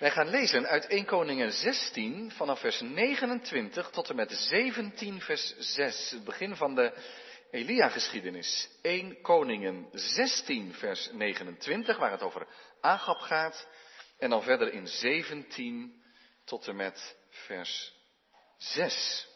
Wij gaan lezen uit 1 Koningen 16 vanaf vers 29 tot en met 17 vers 6. Het begin van de Elia-geschiedenis. 1 Koningen 16 vers 29 waar het over Agab gaat. En dan verder in 17 tot en met vers 6.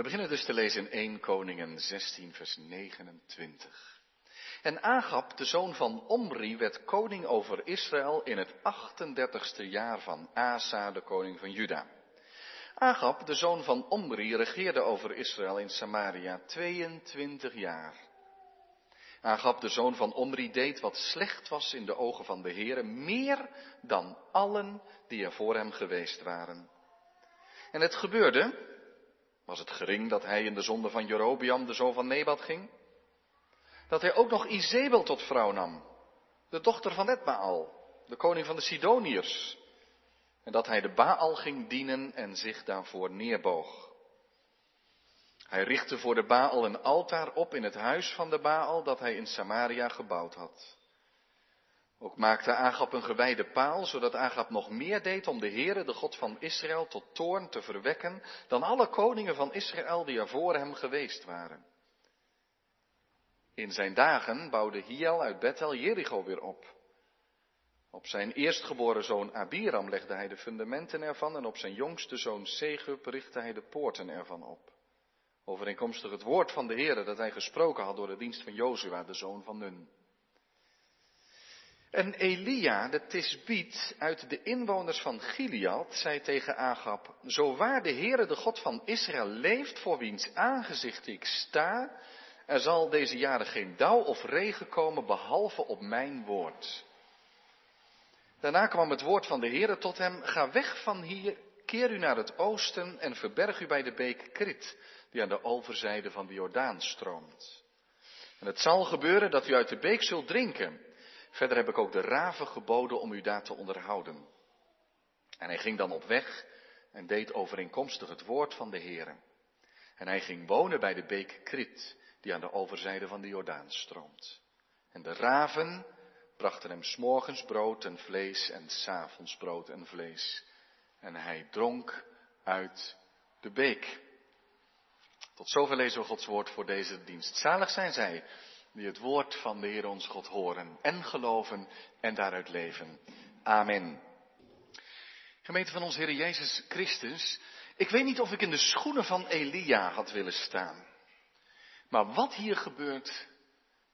We beginnen dus te lezen in 1 Koningen 16, vers 29. En Agab, de zoon van Omri, werd koning over Israël in het 38ste jaar van Asa, de koning van Juda. Agab, de zoon van Omri, regeerde over Israël in Samaria 22 jaar. Agab, de zoon van Omri, deed wat slecht was in de ogen van de Heere, meer dan allen die er voor hem geweest waren. En het gebeurde, was het gering dat hij in de zonde van Jerobiam, de zoon van Nebat, ging? Dat hij ook nog Izebel tot vrouw nam, de dochter van Etbaal, de koning van de Sidoniërs. En dat hij de Baal ging dienen en zich daarvoor neerboog. Hij richtte voor de Baal een altaar op in het huis van de Baal dat hij in Samaria gebouwd had. Ook maakte Agap een gewijde paal, zodat Agap nog meer deed om de Heere, de God van Israël, tot toorn te verwekken dan alle koningen van Israël die er voor hem geweest waren. In zijn dagen bouwde Hiel uit Bethel Jericho weer op. Op zijn eerstgeboren zoon Abiram legde hij de fundamenten ervan en op zijn jongste zoon Segub richtte hij de poorten ervan op. Overeenkomstig het woord van de Heere dat hij gesproken had door de dienst van Jozua, de zoon van Nun. En Elia, de Tisbiet uit de inwoners van Gilead, zei tegen Agab, zo waar de Heere de God van Israël leeft, voor wiens aangezicht ik sta, er zal deze jaren geen dauw of regen komen, behalve op mijn woord. Daarna kwam het woord van de Heere tot hem, ga weg van hier, keer u naar het oosten en verberg u bij de beek Krit, die aan de overzijde van de Jordaan stroomt. En het zal gebeuren dat u uit de beek zult drinken. Verder heb ik ook de raven geboden om u daar te onderhouden. En hij ging dan op weg en deed overeenkomstig het woord van de Heere. En hij ging wonen bij de beek Krit, die aan de overzijde van de Jordaan stroomt. En de raven brachten hem s'morgens brood en vlees en s'avonds brood en vlees. En hij dronk uit de beek. Tot zover lezen we Gods woord voor deze dienst. Zalig zijn zij die het woord van de Heer ons God horen en geloven en daaruit leven. Amen. Gemeente van ons Heer Jezus Christus, ik weet niet of ik in de schoenen van Elia had willen staan. Maar wat hier gebeurt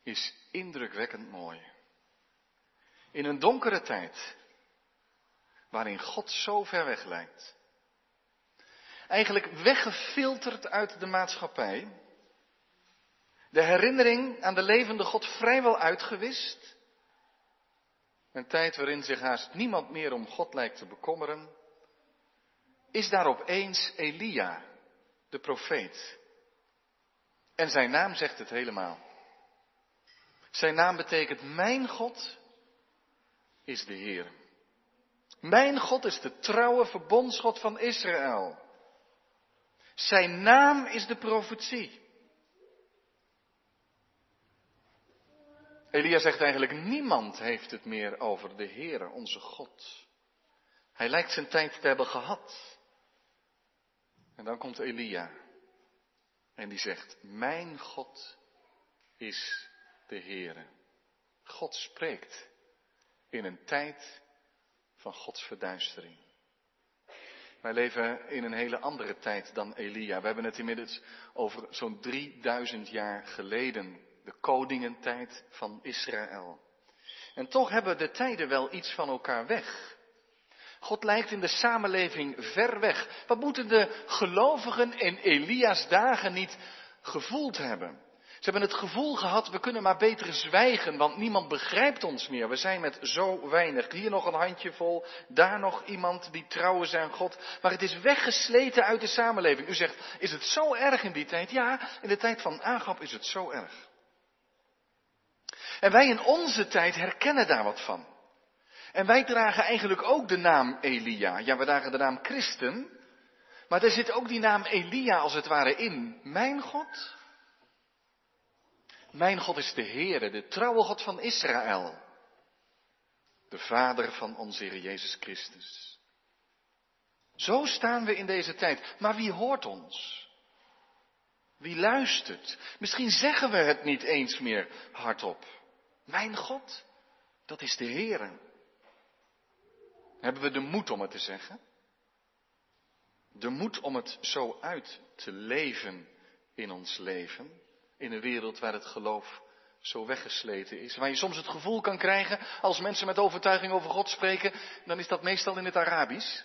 is indrukwekkend mooi. In een donkere tijd, waarin God zo ver weg lijkt. Eigenlijk weggefilterd uit de maatschappij, de herinnering aan de levende God vrijwel uitgewist. Een tijd waarin zich haast niemand meer om God lijkt te bekommeren. Is daar opeens Elia, de profeet. En zijn naam zegt het helemaal. Zijn naam betekent mijn God is de Heer. Mijn God is de trouwe verbondsgod van Israël. Zijn naam is de profetie. Elia zegt eigenlijk, niemand heeft het meer over de Heere, onze God. Hij lijkt zijn tijd te hebben gehad. En dan komt Elia. En die zegt, mijn God is de Heere. God spreekt in een tijd van Gods verduistering. Wij leven in een hele andere tijd dan Elia. We hebben het inmiddels over zo'n 3000 jaar geleden de koningentijd van Israël. En toch hebben de tijden wel iets van elkaar weg. God lijkt in de samenleving ver weg. Wat moeten de gelovigen in Elia's dagen niet gevoeld hebben? Ze hebben het gevoel gehad, we kunnen maar beter zwijgen, want niemand begrijpt ons meer. We zijn met zo weinig. Hier nog een handjevol, daar nog iemand die trouw is aan God. Maar het is weggesleten uit de samenleving. U zegt, is het zo erg in die tijd? Ja, in de tijd van Agap is het zo erg. En wij in onze tijd herkennen daar wat van. En wij dragen eigenlijk ook de naam Elia. Ja, we dragen de naam Christen. Maar er zit ook die naam Elia als het ware in. Mijn God? Mijn God is de Heere, de trouwe God van Israël. De Vader van onze Heer Jezus Christus. Zo staan we in deze tijd. Maar wie hoort ons? Wie luistert? Misschien zeggen we het niet eens meer hardop. Mijn God, dat is de Heere. Hebben we de moed om het te zeggen? De moed om het zo uit te leven in ons leven? In een wereld waar het geloof zo weggesleten is. Waar je soms het gevoel kan krijgen, als mensen met overtuiging over God spreken, dan is dat meestal in het Arabisch.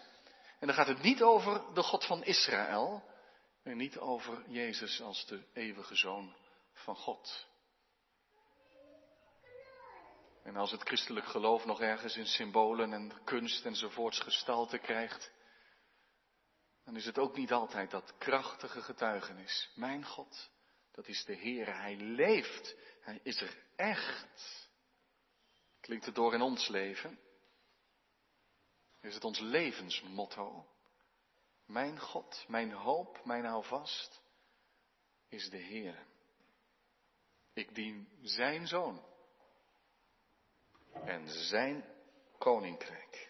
En dan gaat het niet over de God van Israël, en niet over Jezus als de eeuwige zoon van God. En als het christelijk geloof nog ergens in symbolen en kunst enzovoorts gestalte krijgt, dan is het ook niet altijd dat krachtige getuigenis. Mijn God, dat is de Heer. Hij leeft. Hij is er echt. Klinkt het door in ons leven? Is het ons levensmotto? Mijn God, mijn hoop, mijn houvast is de Heer. Ik dien zijn zoon en zijn koninkrijk.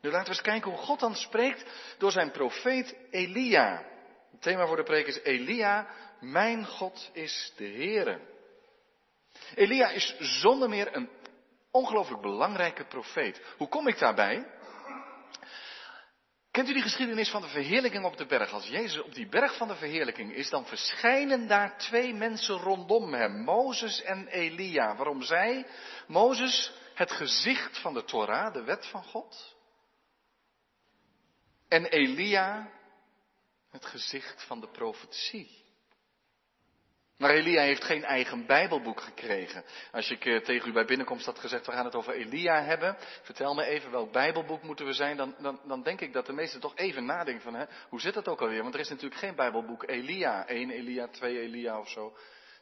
Nu laten we eens kijken hoe God dan spreekt door zijn profeet Elia. Het thema voor de preek is Elia, mijn God is de Heere. Elia is zonder meer een ongelooflijk belangrijke profeet. Hoe kom ik daarbij? Kent u die geschiedenis van de verheerlijking op de berg? Als Jezus op die berg van de verheerlijking is, dan verschijnen daar twee mensen rondom hem, Mozes en Elia. Waarom zij? Mozes, het gezicht van de Torah, de wet van God. En Elia, het gezicht van de profetie. Maar Elia heeft geen eigen Bijbelboek gekregen. Als ik eh, tegen u bij binnenkomst had gezegd, we gaan het over Elia hebben, vertel me even welk Bijbelboek moeten we zijn, dan, dan, dan denk ik dat de meesten toch even nadenken van, hè, hoe zit dat ook alweer? Want er is natuurlijk geen Bijbelboek Elia, 1 Elia, 2 Elia of zo.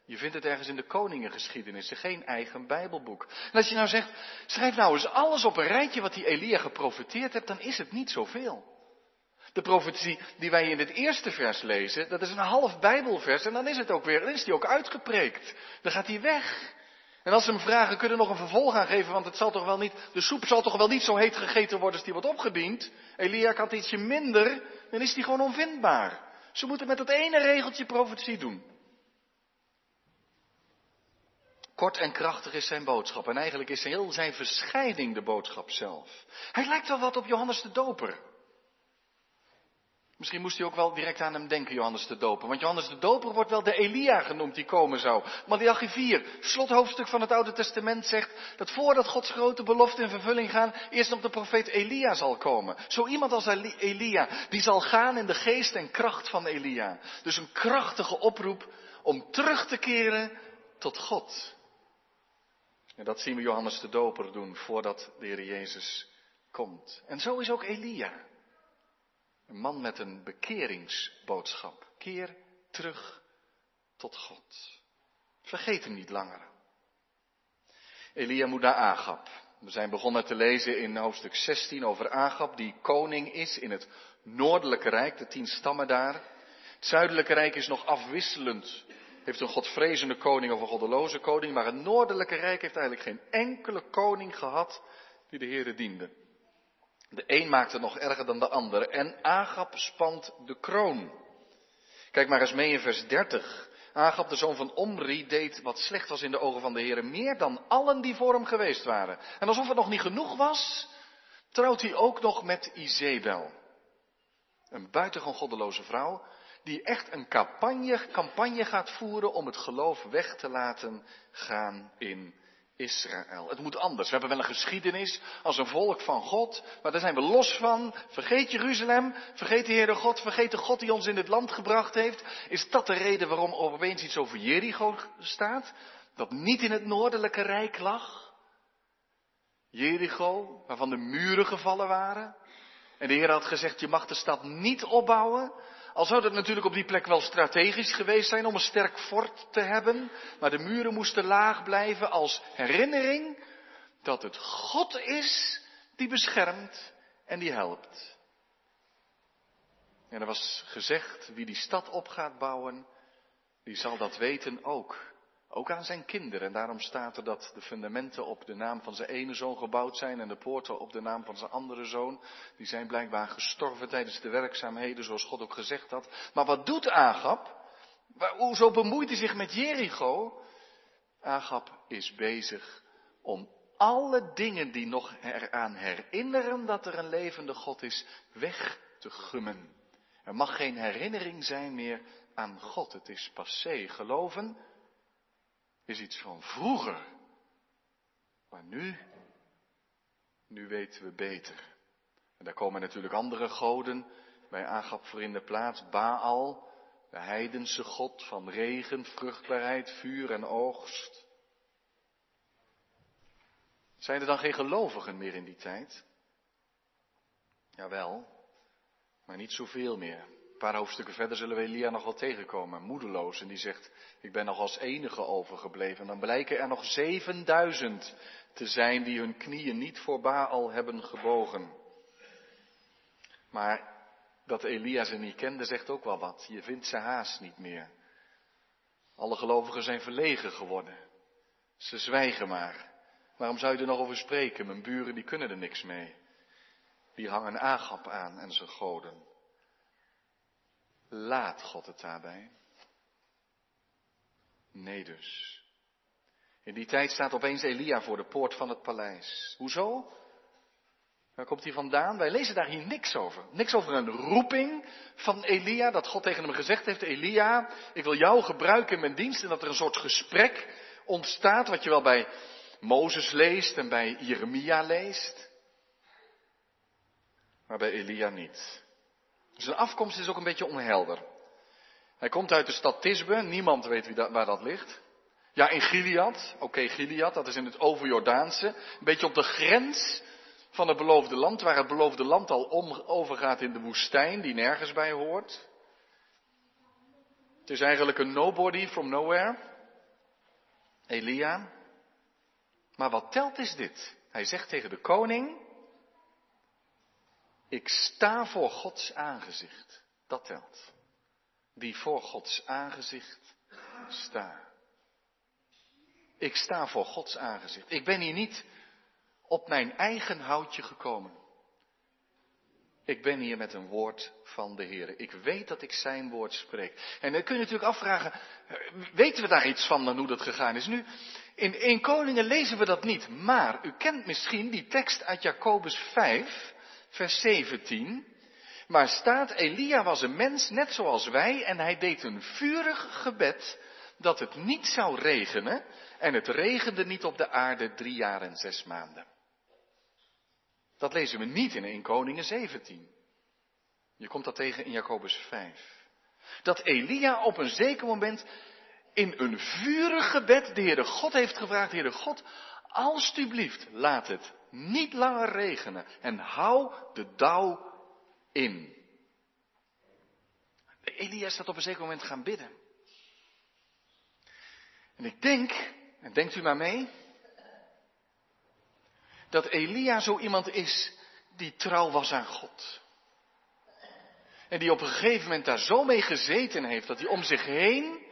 Je vindt het ergens in de koningengeschiedenis, geen eigen Bijbelboek. En als je nou zegt, schrijf nou eens alles op een rijtje wat die Elia geprofiteerd hebt, dan is het niet zoveel. De profetie die wij in het eerste vers lezen, dat is een half Bijbelvers en dan is het ook weer, dan is die ook uitgepreekt. Dan gaat hij weg. En als ze hem vragen, kunnen we nog een vervolg aan geven, want het zal toch wel niet, de soep zal toch wel niet zo heet gegeten worden als die wordt opgediend. Elia kan ietsje minder, dan is die gewoon onvindbaar. Ze moeten met dat ene regeltje profetie doen. Kort en krachtig is zijn boodschap. En eigenlijk is heel zijn verschijning de boodschap zelf. Hij lijkt wel wat op Johannes de Doper. Misschien moest hij ook wel direct aan hem denken, Johannes de Doper. Want Johannes de Doper wordt wel de Elia genoemd die komen zou. Malachi 4, slothoofdstuk van het Oude Testament zegt dat voordat Gods grote beloften in vervulling gaan, eerst nog de profeet Elia zal komen. Zo iemand als Elia, die zal gaan in de geest en kracht van Elia. Dus een krachtige oproep om terug te keren tot God. En dat zien we Johannes de Doper doen voordat de Heer Jezus komt. En zo is ook Elia. Een man met een bekeringsboodschap. Keer terug tot God. Vergeet hem niet langer. Elia moet naar Agab. We zijn begonnen te lezen in hoofdstuk 16 over Agab, die koning is in het noordelijke rijk, de tien stammen daar. Het zuidelijke rijk is nog afwisselend. Heeft een godvrezende koning of een goddeloze koning, maar het noordelijke rijk heeft eigenlijk geen enkele koning gehad die de Heere diende. De een maakt het nog erger dan de ander. En Agab spant de kroon. Kijk maar eens mee in vers 30. Agab, de zoon van Omri, deed wat slecht was in de ogen van de Heer, meer dan allen die voor hem geweest waren. En alsof het nog niet genoeg was, trouwt hij ook nog met Izebel. Een buitengewoon goddeloze vrouw, die echt een campagne, campagne gaat voeren om het geloof weg te laten gaan in Israël. Het moet anders. We hebben wel een geschiedenis als een volk van God, maar daar zijn we los van. Vergeet Jeruzalem, vergeet de Heere God, vergeet de God die ons in het land gebracht heeft. Is dat de reden waarom opeens iets over Jericho staat? Dat niet in het noordelijke rijk lag? Jericho, waarvan de muren gevallen waren. En de Heer had gezegd, je mag de stad niet opbouwen, al zou dat natuurlijk op die plek wel strategisch geweest zijn om een sterk fort te hebben, maar de muren moesten laag blijven als herinnering dat het God is die beschermt en die helpt. En er was gezegd, wie die stad op gaat bouwen, die zal dat weten ook. Ook aan zijn kinderen. En daarom staat er dat de fundamenten op de naam van zijn ene zoon gebouwd zijn en de poorten op de naam van zijn andere zoon. Die zijn blijkbaar gestorven tijdens de werkzaamheden, zoals God ook gezegd had. Maar wat doet Agap? Hoezo bemoeit hij zich met Jericho? Agap is bezig om alle dingen die nog eraan herinneren dat er een levende God is, weg te gummen. Er mag geen herinnering zijn meer aan God. Het is passé. Geloven is iets van vroeger. Maar nu, nu weten we beter. En daar komen natuurlijk andere goden bij Agap voor in de plaats. Baal, de heidense god van regen, vruchtbaarheid, vuur en oogst. Zijn er dan geen gelovigen meer in die tijd? Jawel, maar niet zoveel meer. Een paar hoofdstukken verder zullen we Elia nog wel tegenkomen, moedeloos. En die zegt, ik ben nog als enige overgebleven. En dan blijken er nog 7000 te zijn die hun knieën niet voor Baal hebben gebogen. Maar dat Elia ze niet kende zegt ook wel wat. Je vindt ze haast niet meer. Alle gelovigen zijn verlegen geworden. Ze zwijgen maar. Waarom zou je er nog over spreken? Mijn buren die kunnen er niks mee. Die hangen Agap aan en zijn goden. Laat God het daarbij? Nee dus. In die tijd staat opeens Elia voor de poort van het paleis. Hoezo? Waar komt hij vandaan? Wij lezen daar hier niks over. Niks over een roeping van Elia, dat God tegen hem gezegd heeft, Elia, ik wil jou gebruiken in mijn dienst. En dat er een soort gesprek ontstaat, wat je wel bij Mozes leest en bij Jeremia leest. Maar bij Elia niet. Zijn afkomst is ook een beetje onhelder. Hij komt uit de stad Tisbe, niemand weet wie waar dat ligt. Ja, in Gilead, oké okay, Gilead, dat is in het overjordaanse, een beetje op de grens van het beloofde land, waar het beloofde land al overgaat in de woestijn, die nergens bij hoort. Het is eigenlijk een nobody from nowhere. Elia. Maar wat telt is dit? Hij zegt tegen de koning, ik sta voor Gods aangezicht. Dat telt. Die voor Gods aangezicht sta. Ik sta voor Gods aangezicht. Ik ben hier niet op mijn eigen houtje gekomen. Ik ben hier met een woord van de Heer. Ik weet dat ik zijn woord spreek. En dan kun je natuurlijk afvragen, weten we daar iets van dan hoe dat gegaan is? Nu, in 1 Koningen lezen we dat niet. Maar u kent misschien die tekst uit Jacobus 5, vers 17. Maar staat, Elia was een mens net zoals wij en hij deed een vurig gebed dat het niet zou regenen. En het regende niet op de aarde drie jaar en zes maanden. Dat lezen we niet in 1 Koningen 17. Je komt dat tegen in Jacobus 5. Dat Elia op een zeker moment in een vurig gebed de Heere God heeft gevraagd, Heere God, alstublieft, laat het niet langer regenen en hou de dauw in. Elia staat op een zeker moment gaan bidden. En ik denk, en denkt u maar mee, dat Elia zo iemand is die trouw was aan God. En die op een gegeven moment daar zo mee gezeten heeft dat hij om zich heen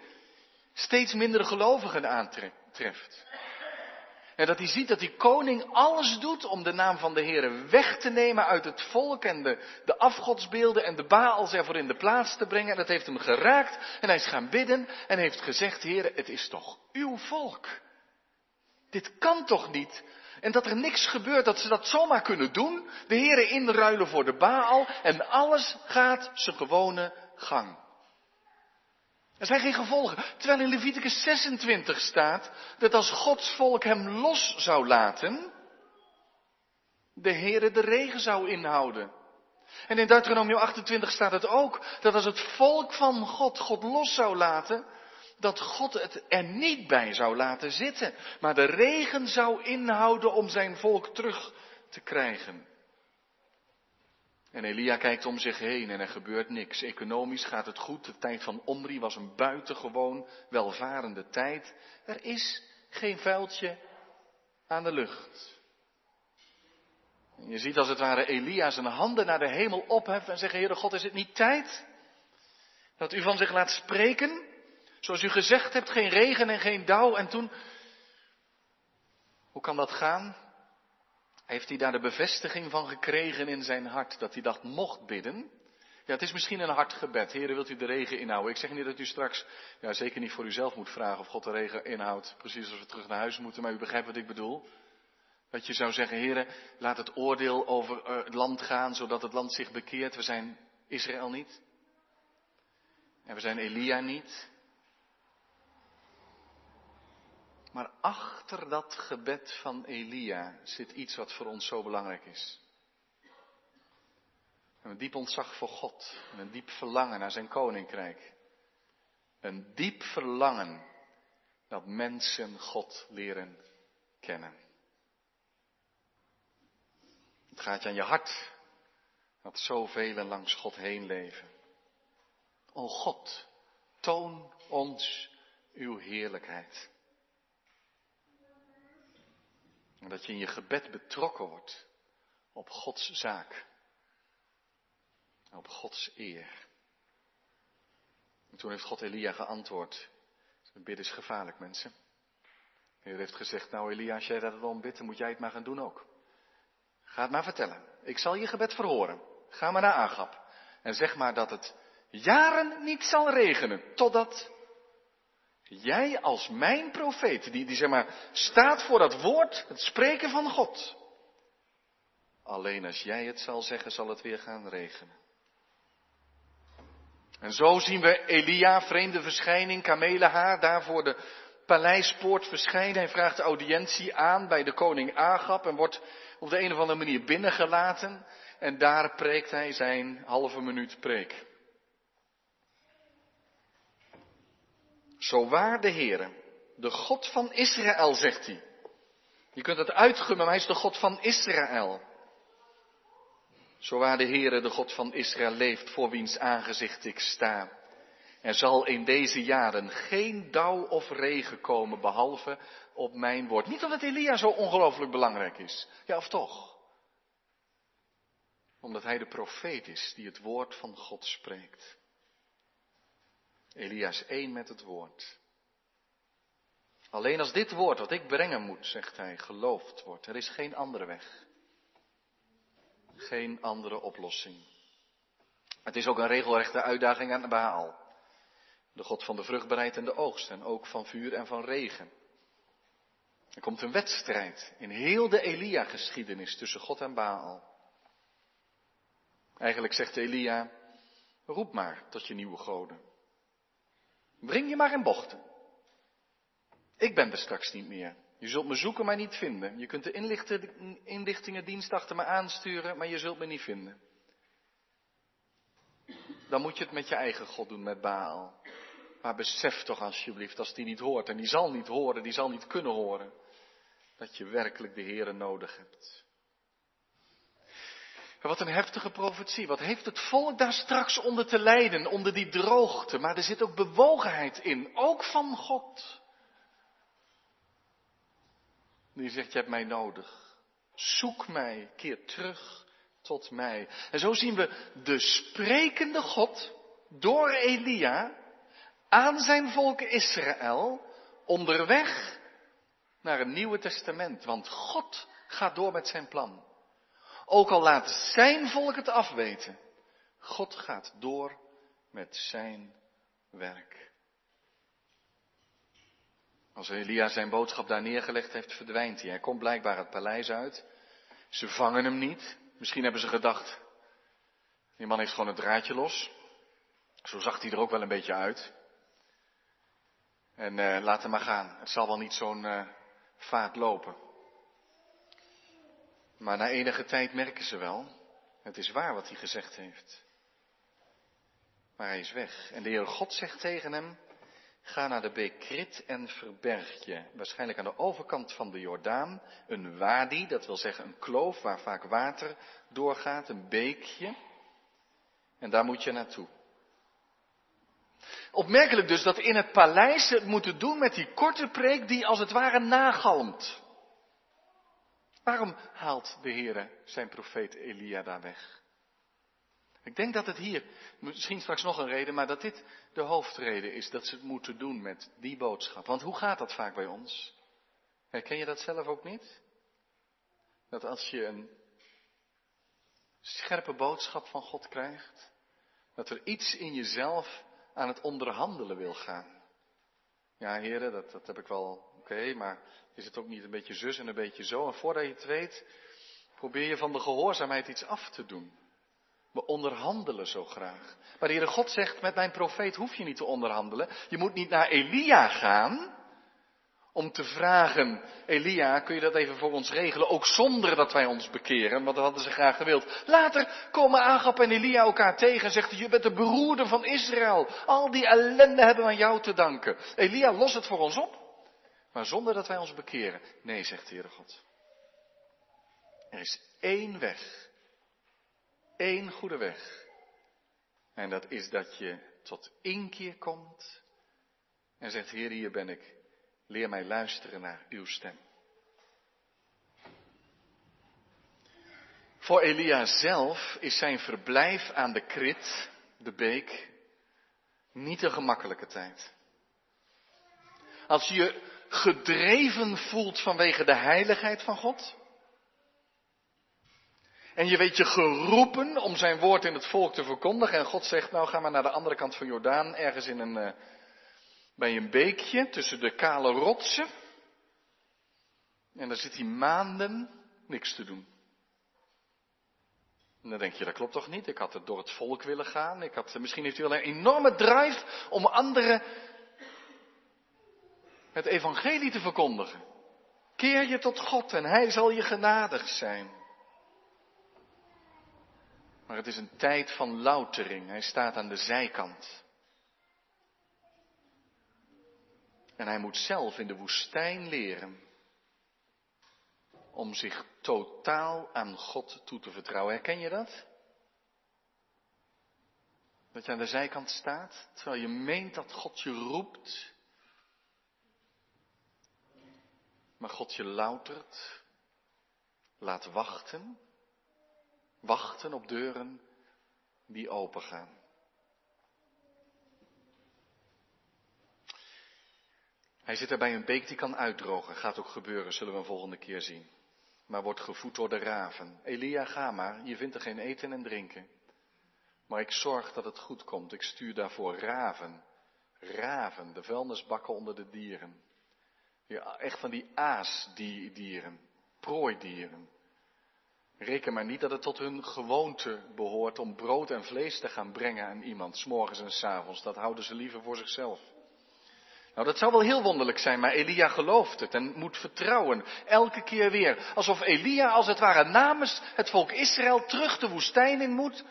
steeds minder gelovigen aantreft. En dat hij ziet dat die koning alles doet om de naam van de Heer weg te nemen uit het volk en de, de afgodsbeelden en de Baals ervoor in de plaats te brengen. En dat heeft hem geraakt en hij is gaan bidden en heeft gezegd, Heer, het is toch uw volk. Dit kan toch niet? En dat er niks gebeurt, dat ze dat zomaar kunnen doen, de Heer inruilen voor de Baal en alles gaat zijn gewone gang. Er zijn geen gevolgen. Terwijl in Leviticus 26 staat dat als Gods volk hem los zou laten, de Heere de regen zou inhouden. En in Deuteronomium 28 staat het ook dat als het volk van God God los zou laten, dat God het er niet bij zou laten zitten, maar de regen zou inhouden om zijn volk terug te krijgen. En Elia kijkt om zich heen en er gebeurt niks. Economisch gaat het goed. De tijd van Omri was een buitengewoon welvarende tijd. Er is geen vuiltje aan de lucht. Je ziet als het ware Elia zijn handen naar de hemel opheffen en zeggen, Heere God, is het niet tijd dat u van zich laat spreken? Zoals u gezegd hebt, geen regen en geen dauw. En toen, hoe kan dat gaan? Heeft hij daar de bevestiging van gekregen in zijn hart, dat hij dat mocht bidden? Ja, het is misschien een hard gebed. Heren, wilt u de regen inhouden? Ik zeg niet dat u straks, ja, zeker niet voor uzelf moet vragen of God de regen inhoudt. Precies als we terug naar huis moeten, maar u begrijpt wat ik bedoel. Dat je zou zeggen, heren, laat het oordeel over eh, het land gaan, zodat het land zich bekeert. We zijn Israël niet. En we zijn Elia niet. Maar achter dat gebed van Elia zit iets wat voor ons zo belangrijk is. Een diep ontzag voor God. En een diep verlangen naar zijn koninkrijk. Een diep verlangen dat mensen God leren kennen. Het gaat je aan je hart dat zoveel langs God heen leven. O God, toon ons uw heerlijkheid. En dat je in je gebed betrokken wordt op Gods zaak. Op Gods eer. En toen heeft God Elia geantwoord. Bidden is gevaarlijk, mensen. De Heer heeft gezegd, nou Elia, als jij dat om bidt, dan moet jij het maar gaan doen ook. Ga het maar vertellen. Ik zal je gebed verhoren. Ga maar naar Agap. En zeg maar dat het jaren niet zal regenen. Totdat jij als mijn profeet, die, die zeg maar staat voor dat woord, het spreken van God. Alleen als jij het zal zeggen, zal het weer gaan regenen. En zo zien we Elia, vreemde verschijning, kamelenhaar, daar voor de paleispoort verschijnen. Hij vraagt de audiëntie aan bij de koning Agap en wordt op de een of andere manier binnengelaten. En daar preekt hij zijn halve minuut preek. Zo waar de Heere, de God van Israël, zegt hij. Je kunt het uitgummen, hij is de God van Israël. Zo waar de Heere, de God van Israël, leeft, voor wiens aangezicht ik sta. Er zal in deze jaren geen dauw of regen komen, behalve op mijn woord. Niet omdat Elia zo ongelooflijk belangrijk is. Ja, of toch? Omdat hij de profeet is die het woord van God spreekt. Elia is één met het woord. Alleen als dit woord wat ik brengen moet, zegt hij, geloofd wordt. Er is geen andere weg. Geen andere oplossing. Het is ook een regelrechte uitdaging aan Baal. De God van de vruchtbaarheid en de oogst. En ook van vuur en van regen. Er komt een wedstrijd in heel de Elia-geschiedenis tussen God en Baal. Eigenlijk zegt Elia, roep maar tot je nieuwe goden. Breng je maar in bochten. Ik ben er straks niet meer. Je zult me zoeken, maar niet vinden. Je kunt de inlichtingendienst achter me aansturen, maar je zult me niet vinden. Dan moet je het met je eigen God doen, met Baal. Maar besef toch alsjeblieft, als die niet hoort, en die zal niet horen, die zal niet kunnen horen, dat je werkelijk de Heere nodig hebt. Wat een heftige profetie. Wat heeft het volk daar straks onder te lijden, onder die droogte. Maar er zit ook bewogenheid in, ook van God. Die zegt, je hebt mij nodig. Zoek mij, keer terug tot mij. En zo zien we de sprekende God door Elia aan zijn volk Israël onderweg naar een Nieuwe Testament. Want God gaat door met zijn plan. Ook al laat zijn volk het afweten. God gaat door met zijn werk. Als Elia zijn boodschap daar neergelegd heeft, verdwijnt hij. Hij komt blijkbaar het paleis uit. Ze vangen hem niet. Misschien hebben ze gedacht, die man heeft gewoon het draadje los. Zo zag hij er ook wel een beetje uit. En uh, laat hem maar gaan. Het zal wel niet zo'n uh, vaart lopen. Maar na enige tijd merken ze wel, het is waar wat hij gezegd heeft. Maar hij is weg. En de Heer God zegt tegen hem, ga naar de beek Krit en verberg je. Waarschijnlijk aan de overkant van de Jordaan. Een wadi, dat wil zeggen een kloof waar vaak water doorgaat, een beekje. En daar moet je naartoe. Opmerkelijk dus dat in het paleis het moeten doen met die korte preek die als het ware nagalmt. Waarom haalt de Heer zijn profeet Elia daar weg? Ik denk dat het hier, misschien straks nog een reden, maar dat dit de hoofdreden is dat ze het moeten doen met die boodschap. Want hoe gaat dat vaak bij ons? Herken je dat zelf ook niet? Dat als je een scherpe boodschap van God krijgt, dat er iets in jezelf aan het onderhandelen wil gaan. Ja, heren, dat, dat heb ik wel oké, maar is het ook niet een beetje zus en een beetje zo? En voordat je het weet, probeer je van de gehoorzaamheid iets af te doen. We onderhandelen zo graag. Maar de Heere God zegt, met mijn profeet hoef je niet te onderhandelen. Je moet niet naar Elia gaan om te vragen, Elia, kun je dat even voor ons regelen, ook zonder dat wij ons bekeren, want dat hadden ze graag gewild. Later komen Agap en Elia elkaar tegen en zegt, je bent de beroerde van Israël. Al die ellende hebben we aan jou te danken. Elia, los het voor ons op, maar zonder dat wij ons bekeren. Nee, zegt de Heere God. Er is één weg één goede weg. En dat is dat je tot inkeer komt en zegt, Heer, hier ben ik. Leer mij luisteren naar uw stem. Voor Elia zelf is zijn verblijf aan de Krit, de beek, niet een gemakkelijke tijd. Als je gedreven voelt vanwege de heiligheid van God, en je weet je geroepen om zijn woord in het volk te verkondigen. En God zegt, nou ga maar naar de andere kant van Jordaan, ergens in een, uh, bij een beekje tussen de kale rotsen. En daar zit hij maanden niks te doen. En dan denk je, dat klopt toch niet? Ik had het door het volk willen gaan. Ik had, misschien heeft hij wel een enorme drive om anderen het evangelie te verkondigen. Keer je tot God en hij zal je genadig zijn. Maar het is een tijd van loutering. Hij staat aan de zijkant. En hij moet zelf in de woestijn leren om zich totaal aan God toe te vertrouwen. Herken je dat? Dat je aan de zijkant staat, terwijl je meent dat God je roept. Maar God je loutert, laat wachten wachten op deuren die opengaan. Hij zit er bij een beek die kan uitdrogen. Gaat ook gebeuren, zullen we een volgende keer zien. Maar wordt gevoed door de raven. Elia, ga maar, je vindt er geen eten en drinken. Maar ik zorg dat het goed komt. Ik stuur daarvoor raven. Raven, de vuilnisbakken onder de dieren. Ja, echt van die aasdieren, prooidieren. Reken maar niet dat het tot hun gewoonte behoort om brood en vlees te gaan brengen aan iemand, s morgens en s avonds. Dat houden ze liever voor zichzelf. Nou, dat zou wel heel wonderlijk zijn, maar Elia gelooft het en moet vertrouwen. Elke keer weer. Alsof Elia als het ware namens het volk Israël terug de woestijn in moet.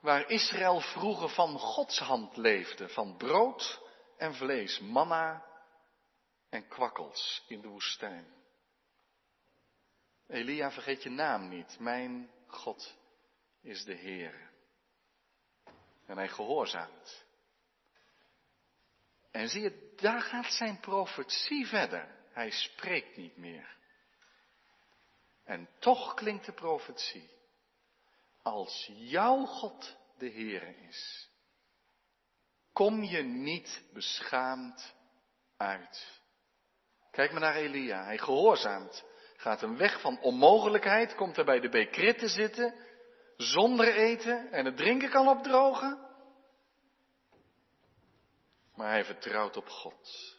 Waar Israël vroeger van Gods hand leefde. Van brood en vlees, manna en kwakkels in de woestijn. Elia, vergeet je naam niet. Mijn God is de Heer. En hij gehoorzaamt. En zie je, daar gaat zijn profetie verder. Hij spreekt niet meer. En toch klinkt de profetie. Als jouw God de Heer is, kom je niet beschaamd uit. Kijk maar naar Elia. Hij gehoorzaamt. Gaat een weg van onmogelijkheid, komt er bij de bekrit te zitten, zonder eten en het drinken kan opdrogen. Maar hij vertrouwt op God.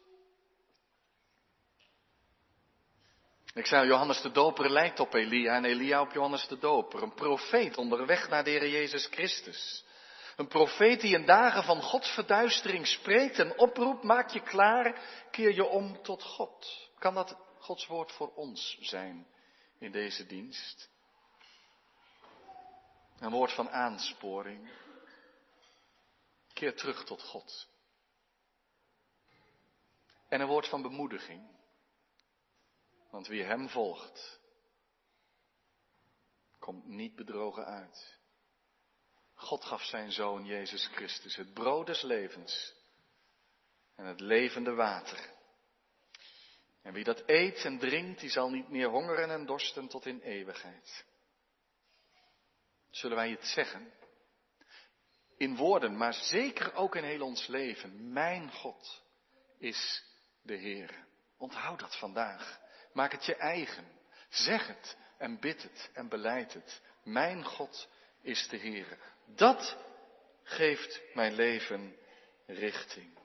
Ik zei, Johannes de Doper lijkt op Elia en Elia op Johannes de Doper. Een profeet onderweg naar de Heer Jezus Christus. Een profeet die in dagen van Gods verduistering spreekt en oproept, maak je klaar, keer je om tot God. Kan dat Gods woord voor ons zijn in deze dienst. Een woord van aansporing. Keer terug tot God. En een woord van bemoediging. Want wie Hem volgt, komt niet bedrogen uit. God gaf zijn Zoon Jezus Christus, het brood des levens en het levende water. En wie dat eet en drinkt, die zal niet meer hongeren en dorsten tot in eeuwigheid. Zullen wij het zeggen? In woorden, maar zeker ook in heel ons leven. Mijn God is de Heer. Onthoud dat vandaag. Maak het je eigen. Zeg het en bid het en beleid het. Mijn God is de Heer. Dat geeft mijn leven richting.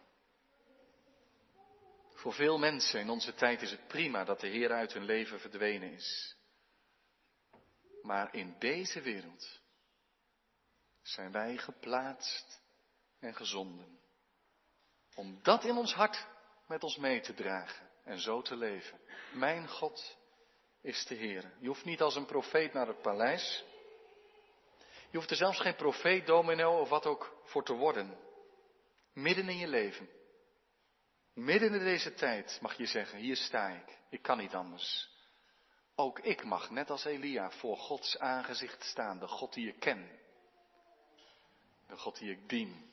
Voor veel mensen in onze tijd is het prima dat de Heer uit hun leven verdwenen is. Maar in deze wereld zijn wij geplaatst en gezonden. Om dat in ons hart met ons mee te dragen en zo te leven. Mijn God is de Heer. Je hoeft niet als een profeet naar het paleis. Je hoeft er zelfs geen profeet, domino of wat ook voor te worden. Midden in je leven. Midden in deze tijd mag je zeggen, hier sta ik. Ik kan niet anders. Ook ik mag, net als Elia, voor Gods aangezicht staan. De God die ik ken. De God die ik dien.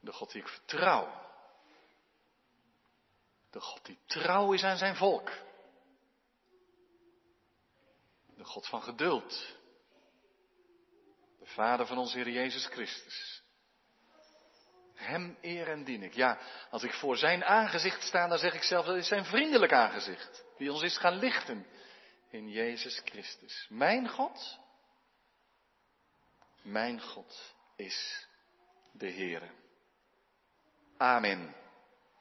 De God die ik vertrouw. De God die trouw is aan zijn volk. De God van geduld. De Vader van onze Heer Jezus Christus. Hem eer en dien ik. Ja, als ik voor zijn aangezicht sta, dan zeg ik zelf dat is zijn vriendelijk aangezicht. Die ons is gaan lichten in Jezus Christus. Mijn God, mijn God is de Heer. Amen.